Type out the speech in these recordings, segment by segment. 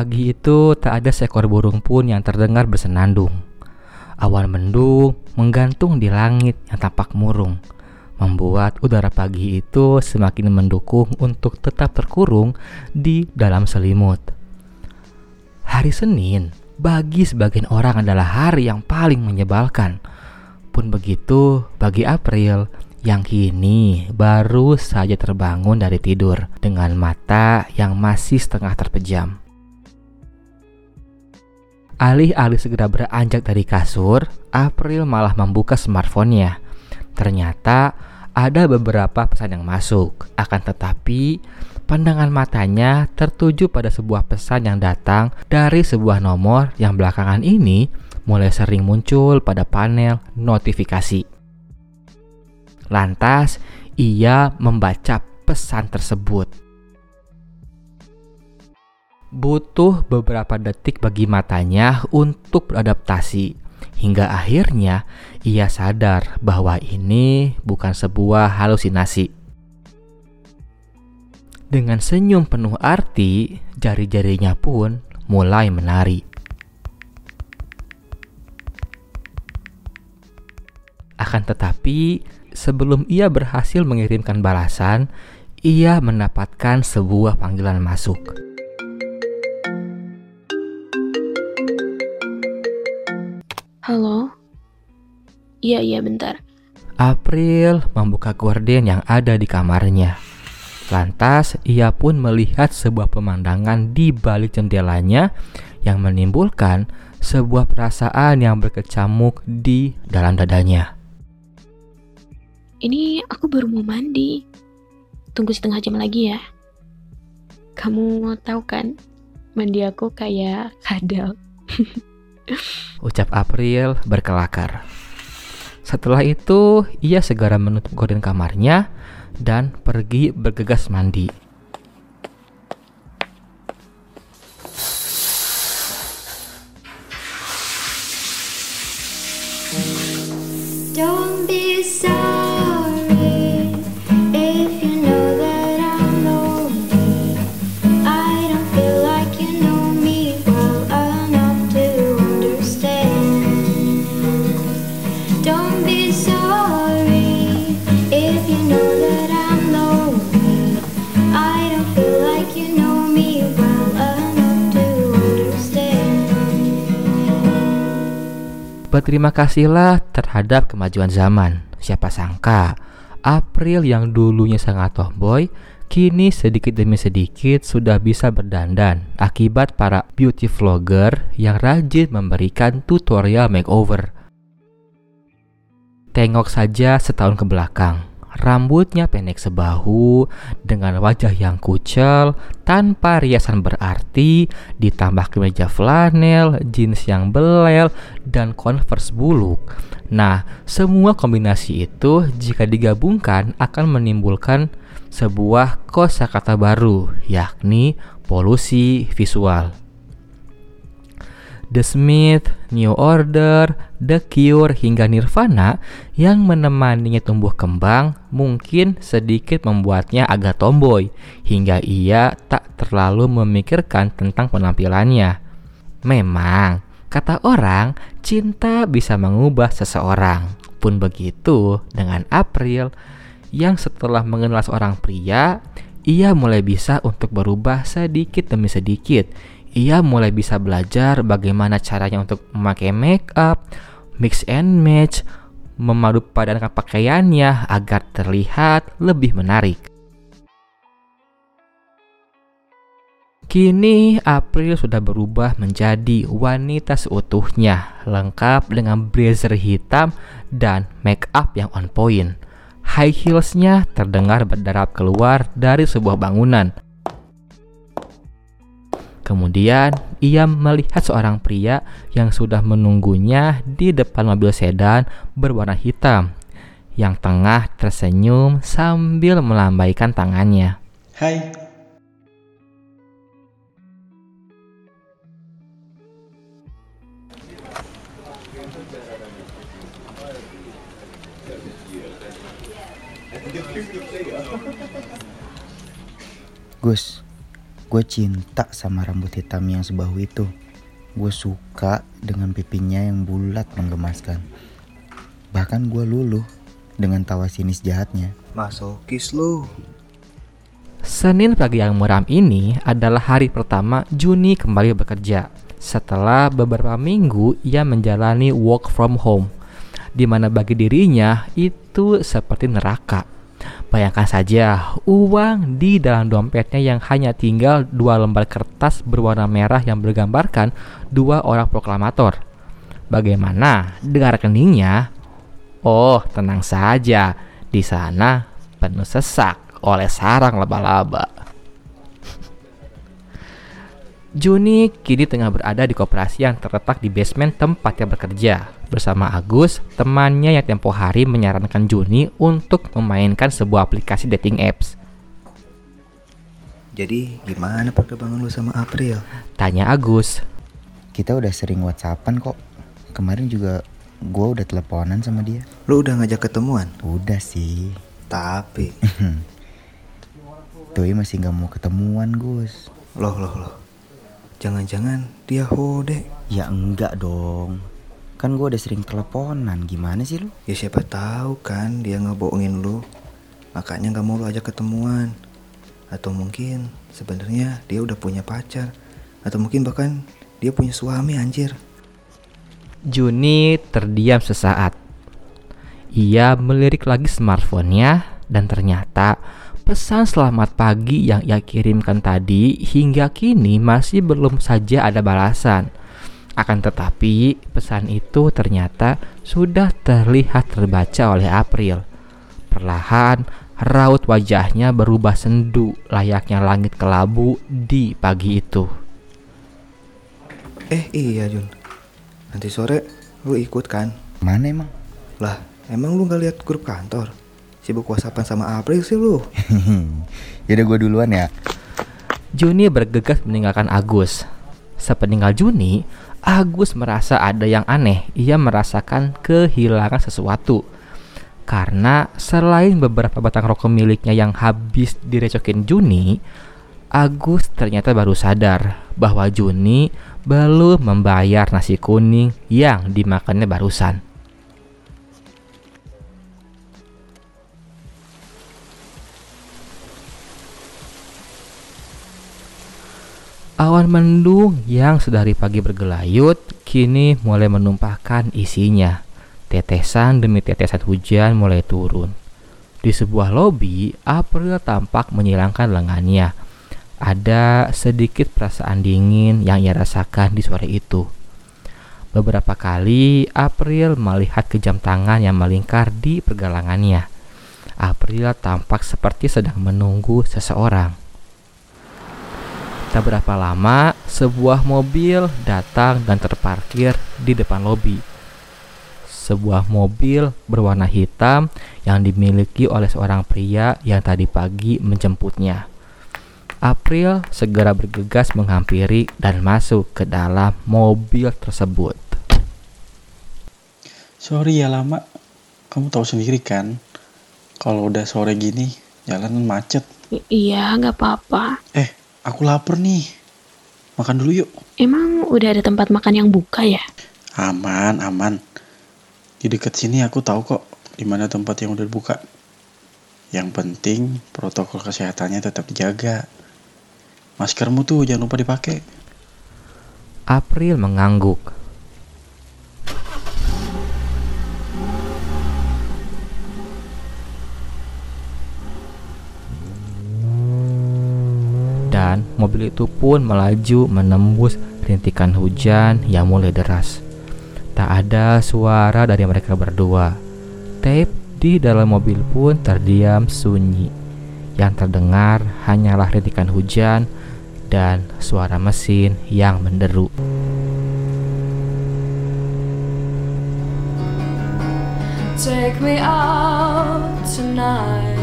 Pagi itu tak ada seekor burung pun yang terdengar bersenandung. Awan mendung menggantung di langit yang tampak murung, membuat udara pagi itu semakin mendukung untuk tetap terkurung di dalam selimut. Hari Senin bagi sebagian orang adalah hari yang paling menyebalkan. Pun begitu bagi April yang kini baru saja terbangun dari tidur dengan mata yang masih setengah terpejam. Alih-alih segera beranjak dari kasur, April malah membuka smartphone-nya. Ternyata ada beberapa pesan yang masuk, akan tetapi pandangan matanya tertuju pada sebuah pesan yang datang dari sebuah nomor yang belakangan ini mulai sering muncul pada panel notifikasi. Lantas, ia membaca pesan tersebut butuh beberapa detik bagi matanya untuk beradaptasi. Hingga akhirnya ia sadar bahwa ini bukan sebuah halusinasi. Dengan senyum penuh arti, jari-jarinya pun mulai menari. Akan tetapi, sebelum ia berhasil mengirimkan balasan, ia mendapatkan sebuah panggilan masuk. Halo? Iya, iya bentar. April membuka gorden yang ada di kamarnya. Lantas, ia pun melihat sebuah pemandangan di balik jendelanya yang menimbulkan sebuah perasaan yang berkecamuk di dalam dadanya. Ini aku baru mau mandi. Tunggu setengah jam lagi ya. Kamu tahu kan, mandi aku kayak kadal. Ucap April berkelakar. Setelah itu, ia segera menutup gorden kamarnya dan pergi bergegas mandi. Berterima kasihlah terhadap kemajuan zaman. Siapa sangka, April yang dulunya sangat tomboy, kini sedikit demi sedikit sudah bisa berdandan akibat para beauty vlogger yang rajin memberikan tutorial makeover. Tengok saja setahun ke belakang, rambutnya pendek sebahu dengan wajah yang kucel tanpa riasan berarti ditambah kemeja flanel, jeans yang belel dan converse buluk. Nah, semua kombinasi itu jika digabungkan akan menimbulkan sebuah kosakata baru yakni polusi visual. The Smith, New Order, The Cure hingga Nirvana yang menemaninya tumbuh kembang mungkin sedikit membuatnya agak tomboy hingga ia tak terlalu memikirkan tentang penampilannya. Memang, kata orang, cinta bisa mengubah seseorang. Pun begitu dengan April yang setelah mengenal seorang pria, ia mulai bisa untuk berubah sedikit demi sedikit ia mulai bisa belajar bagaimana caranya untuk memakai make up, mix and match, memadu padankan pakaiannya agar terlihat lebih menarik. Kini April sudah berubah menjadi wanita seutuhnya, lengkap dengan blazer hitam dan make up yang on point. High heelsnya terdengar berdarap keluar dari sebuah bangunan. Kemudian ia melihat seorang pria yang sudah menunggunya di depan mobil sedan berwarna hitam yang tengah tersenyum sambil melambaikan tangannya. Hai, Gus, Gue cinta sama rambut hitam yang sebahu itu. Gue suka dengan pipinya yang bulat menggemaskan. Bahkan gue luluh dengan tawa sinis jahatnya. Masokis lu. Senin pagi yang muram ini adalah hari pertama Juni kembali bekerja. Setelah beberapa minggu ia menjalani work from home, di mana bagi dirinya itu seperti neraka. Bayangkan saja uang di dalam dompetnya yang hanya tinggal dua lembar kertas berwarna merah yang bergambarkan dua orang proklamator. Bagaimana dengan rekeningnya? Oh, tenang saja. Di sana penuh sesak oleh sarang laba-laba. Juni kini tengah berada di koperasi yang terletak di basement tempatnya bekerja bersama Agus, temannya yang tempo hari menyarankan Juni untuk memainkan sebuah aplikasi dating apps. Jadi gimana perkembangan lu sama April? Tanya Agus. Kita udah sering whatsappan kok. Kemarin juga gue udah teleponan sama dia. Lu udah ngajak ketemuan? Udah sih. Tapi, Doi masih nggak mau ketemuan Gus. loh loh loh. Jangan-jangan dia hode. Ya enggak dong. Kan gue udah sering teleponan. Gimana sih lu? Ya siapa tahu kan dia ngebohongin lu. Makanya nggak mau lu ajak ketemuan. Atau mungkin sebenarnya dia udah punya pacar. Atau mungkin bahkan dia punya suami anjir. Juni terdiam sesaat. Ia melirik lagi smartphone-nya dan ternyata pesan selamat pagi yang ia kirimkan tadi hingga kini masih belum saja ada balasan. Akan tetapi, pesan itu ternyata sudah terlihat terbaca oleh April. Perlahan, raut wajahnya berubah sendu layaknya langit kelabu di pagi itu. Eh iya Jun. Nanti sore lu ikut kan? Mana emang? Lah, emang lu nggak lihat grup kantor? Sibuk whatsappan sama April sih lu. Yaudah gue duluan ya. Juni bergegas meninggalkan Agus. Sepeninggal Juni, Agus merasa ada yang aneh. Ia merasakan kehilangan sesuatu. Karena selain beberapa batang rokok miliknya yang habis direcokin Juni, Agus ternyata baru sadar bahwa Juni belum membayar nasi kuning yang dimakannya barusan. Awan mendung yang sedari pagi bergelayut kini mulai menumpahkan isinya. Tetesan demi tetesan hujan mulai turun. Di sebuah lobi, April tampak menyilangkan lengannya. Ada sedikit perasaan dingin yang ia rasakan di sore itu. Beberapa kali April melihat ke jam tangan yang melingkar di pergelangannya. April tampak seperti sedang menunggu seseorang. Tak berapa lama, sebuah mobil datang dan terparkir di depan lobi. Sebuah mobil berwarna hitam yang dimiliki oleh seorang pria yang tadi pagi menjemputnya. April segera bergegas menghampiri dan masuk ke dalam mobil tersebut. Sorry ya lama. Kamu tahu sendiri kan, kalau udah sore gini jalanan macet. I- iya, nggak apa-apa. Eh, aku lapar nih. Makan dulu yuk. Emang udah ada tempat makan yang buka ya? Aman, aman. Di dekat sini aku tahu kok di mana tempat yang udah buka. Yang penting protokol kesehatannya tetap dijaga. Maskermu tuh jangan lupa dipakai. April mengangguk. Dan mobil itu pun melaju menembus rintikan hujan yang mulai deras. Tak ada suara dari mereka berdua. Tape di dalam mobil pun terdiam sunyi. Yang terdengar hanyalah rintikan hujan dan suara mesin yang menderu. Take me out tonight.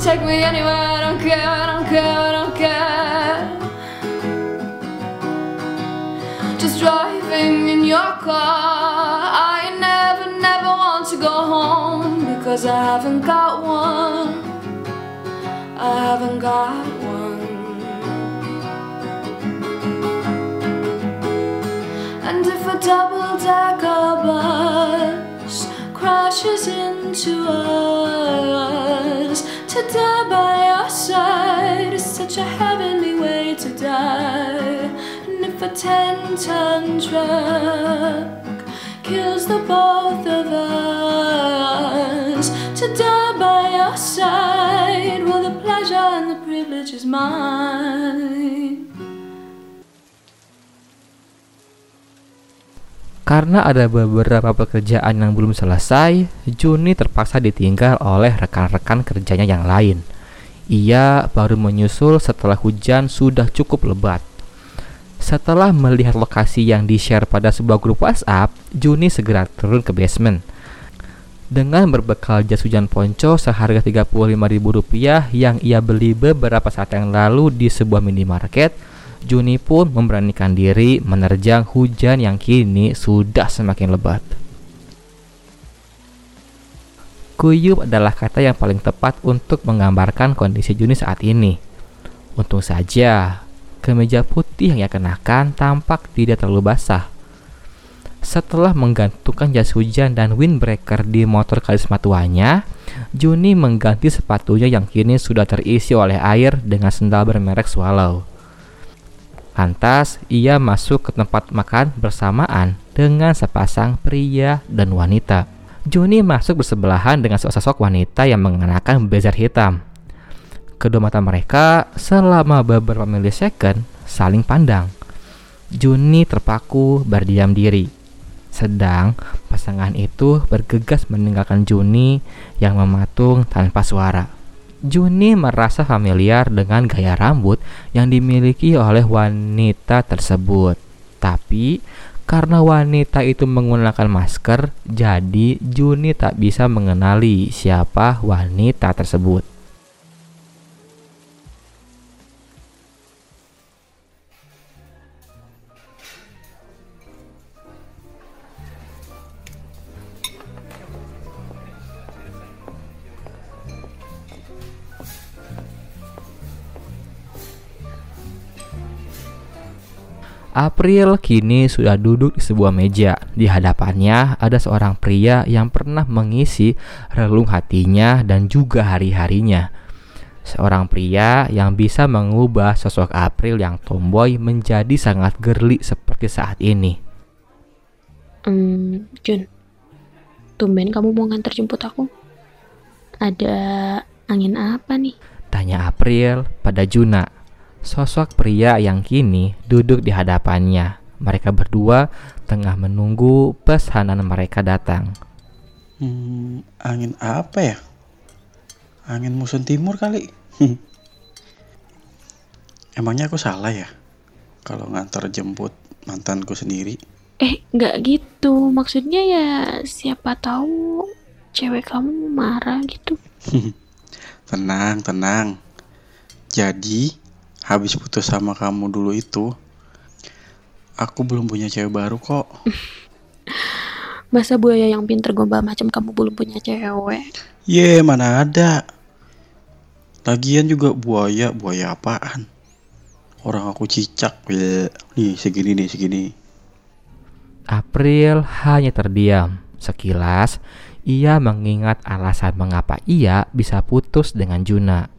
Take me anywhere, I don't care, I don't care, I don't care Just driving in your car. I never, never want to go home Because I haven't got one. I haven't got one. And if a double-decker bus crashes into us such a heavenly way to die. And if a 10 ton truck kills the both of us, to die by your side, well, the pleasure and the privilege is mine. Karena ada beberapa pekerjaan yang belum selesai, Juni terpaksa ditinggal oleh rekan-rekan kerjanya yang lain. Ia baru menyusul setelah hujan sudah cukup lebat. Setelah melihat lokasi yang di-share pada sebuah grup WhatsApp, Juni segera turun ke basement. Dengan berbekal jas hujan ponco seharga Rp35.000 yang ia beli beberapa saat yang lalu di sebuah minimarket, Juni pun memberanikan diri menerjang hujan yang kini sudah semakin lebat. Kuyup adalah kata yang paling tepat untuk menggambarkan kondisi Juni saat ini. Untung saja, kemeja putih yang ia kenakan tampak tidak terlalu basah. Setelah menggantungkan jas hujan dan windbreaker di motor karisma tuanya, Juni mengganti sepatunya yang kini sudah terisi oleh air dengan sendal bermerek Swallow. Lantas, ia masuk ke tempat makan bersamaan dengan sepasang pria dan wanita. Juni masuk bersebelahan dengan sosok wanita yang mengenakan blazer hitam. Kedua mata mereka selama beberapa milisecond saling pandang. Juni terpaku berdiam diri. Sedang pasangan itu bergegas meninggalkan Juni yang mematung tanpa suara. Juni merasa familiar dengan gaya rambut yang dimiliki oleh wanita tersebut. Tapi karena wanita itu menggunakan masker, jadi Juni tak bisa mengenali siapa wanita tersebut. April kini sudah duduk di sebuah meja. Di hadapannya ada seorang pria yang pernah mengisi relung hatinya dan juga hari-harinya. Seorang pria yang bisa mengubah sosok April yang tomboy menjadi sangat gerli seperti saat ini. Hmm, Jun, tumben kamu mau nganter jemput aku? Ada angin apa nih? Tanya April pada Juna. Sosok pria yang kini duduk di hadapannya. Mereka berdua tengah menunggu pesanan mereka datang. Hmm, angin apa ya? Angin musim timur kali. Emangnya aku salah ya? Kalau ngantar jemput mantanku sendiri. Eh, nggak gitu. Maksudnya ya siapa tahu cewek kamu marah gitu. tenang, tenang. Jadi, habis putus sama kamu dulu itu, aku belum punya cewek baru kok. Masa buaya yang pinter gombal macam kamu belum punya cewek? Ye, mana ada. Lagian juga buaya, buaya apaan? Orang aku cicak, Bleh. nih segini nih segini. April hanya terdiam. Sekilas, ia mengingat alasan mengapa ia bisa putus dengan Juna.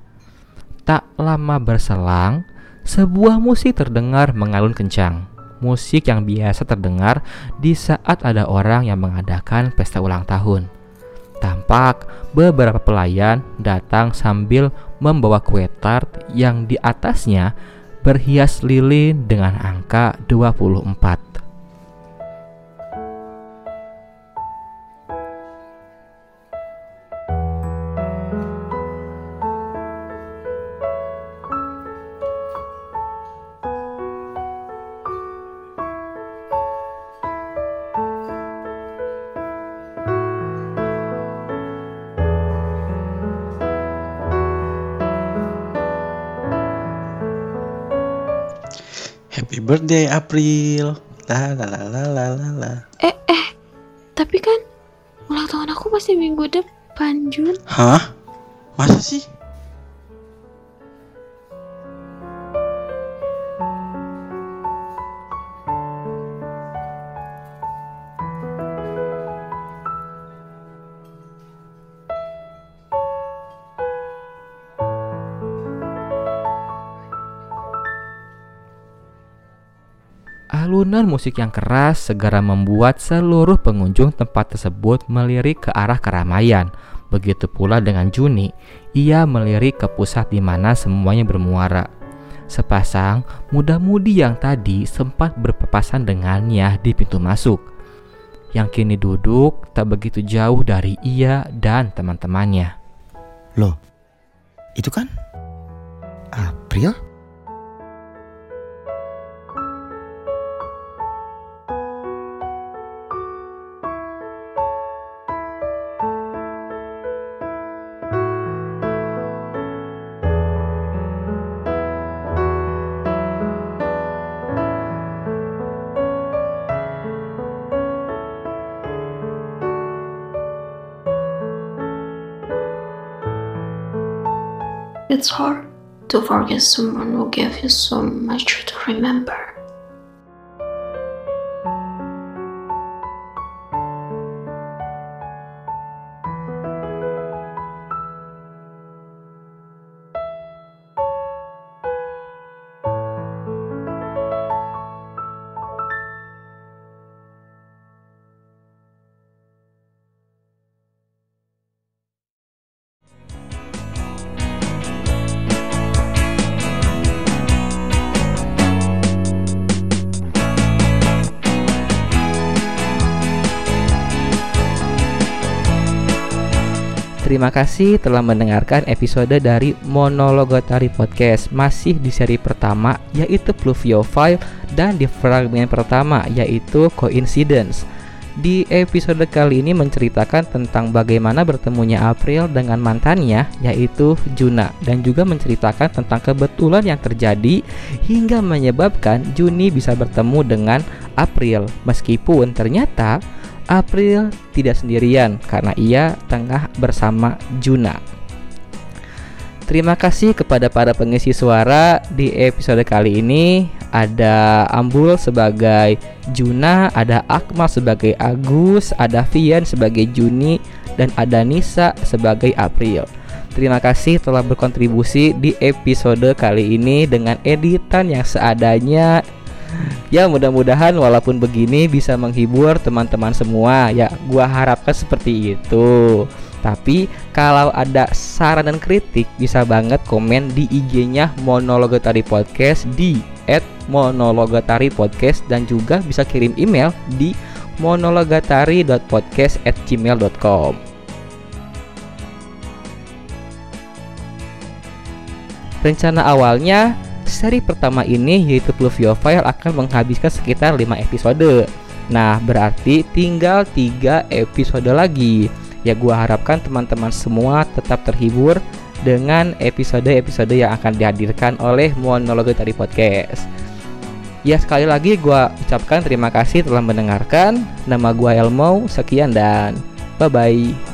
Tak lama berselang, sebuah musik terdengar mengalun kencang. Musik yang biasa terdengar di saat ada orang yang mengadakan pesta ulang tahun. Tampak beberapa pelayan datang sambil membawa kue tart yang di atasnya berhias lilin dengan angka 24. Birthday April. La la la la la la la. Eh, eh. Tapi kan ulang tahun aku masih minggu depan, Jun. Hah? Masa sih? Alunan musik yang keras segera membuat seluruh pengunjung tempat tersebut melirik ke arah keramaian. Begitu pula dengan Juni, ia melirik ke pusat di mana semuanya bermuara. Sepasang muda-mudi yang tadi sempat berpapasan dengannya di pintu masuk. Yang kini duduk tak begitu jauh dari ia dan teman-temannya. Loh, itu kan April? It's hard to forget someone who gave you so much to remember. Terima kasih telah mendengarkan episode dari Monologotari Podcast. Masih di seri pertama yaitu Pluviophile Dan di fragmen pertama yaitu Coincidence. Di episode kali ini menceritakan tentang bagaimana bertemunya April dengan mantannya yaitu Juna Dan juga menceritakan tentang kebetulan yang terjadi hingga menyebabkan Juni bisa bertemu dengan April. Meskipun ternyata April tidak sendirian karena ia tengah bersama Juna. Terima kasih kepada para pengisi suara di episode kali ini. Ada Ambul sebagai Juna, ada Akmal sebagai Agus, ada Vian sebagai Juni, dan ada Nisa sebagai April. Terima kasih telah berkontribusi di episode kali ini dengan editan yang seadanya ya mudah-mudahan walaupun begini bisa menghibur teman-teman semua ya gua harapkan seperti itu tapi kalau ada saran dan kritik bisa banget komen di IG-nya Monologatari Podcast di @monologatari podcast dan juga bisa kirim email di monologatari.podcast@gmail.com. Rencana awalnya seri pertama ini yaitu Pluviophile akan menghabiskan sekitar 5 episode. Nah, berarti tinggal 3 episode lagi. Ya gua harapkan teman-teman semua tetap terhibur dengan episode-episode yang akan dihadirkan oleh Monolog Tari Podcast. Ya sekali lagi gua ucapkan terima kasih telah mendengarkan. Nama gua Elmo, sekian dan bye-bye.